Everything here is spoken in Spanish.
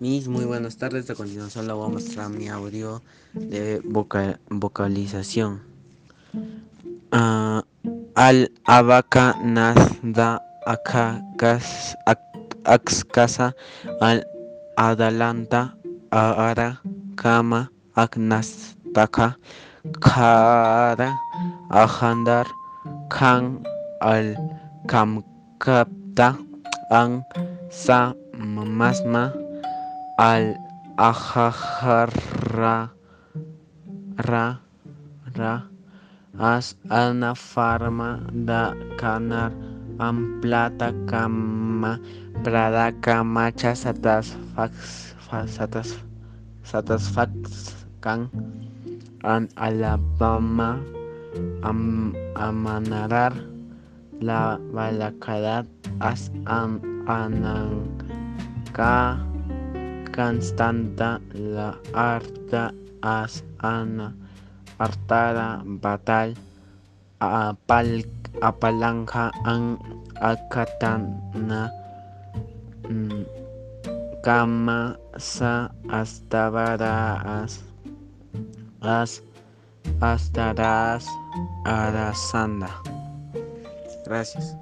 Mis muy buenas tardes. A continuación le voy a mostrar mi audio de vocalización. Uh, al abaca nasda akas casa al adalanta ara kama aknastaka kara ahandar kan al kamkapta ang sa masma al ajajarra ra ra as ana farma da canar amplata kama prada kamacha satisfax satas satisfaxcan an alabama am, amanarar la balacadad as an ananca constanta la arta as ana artada batal apal apalanja ang akatana mm, kama sa astabaras as astarás arasanda. Gracias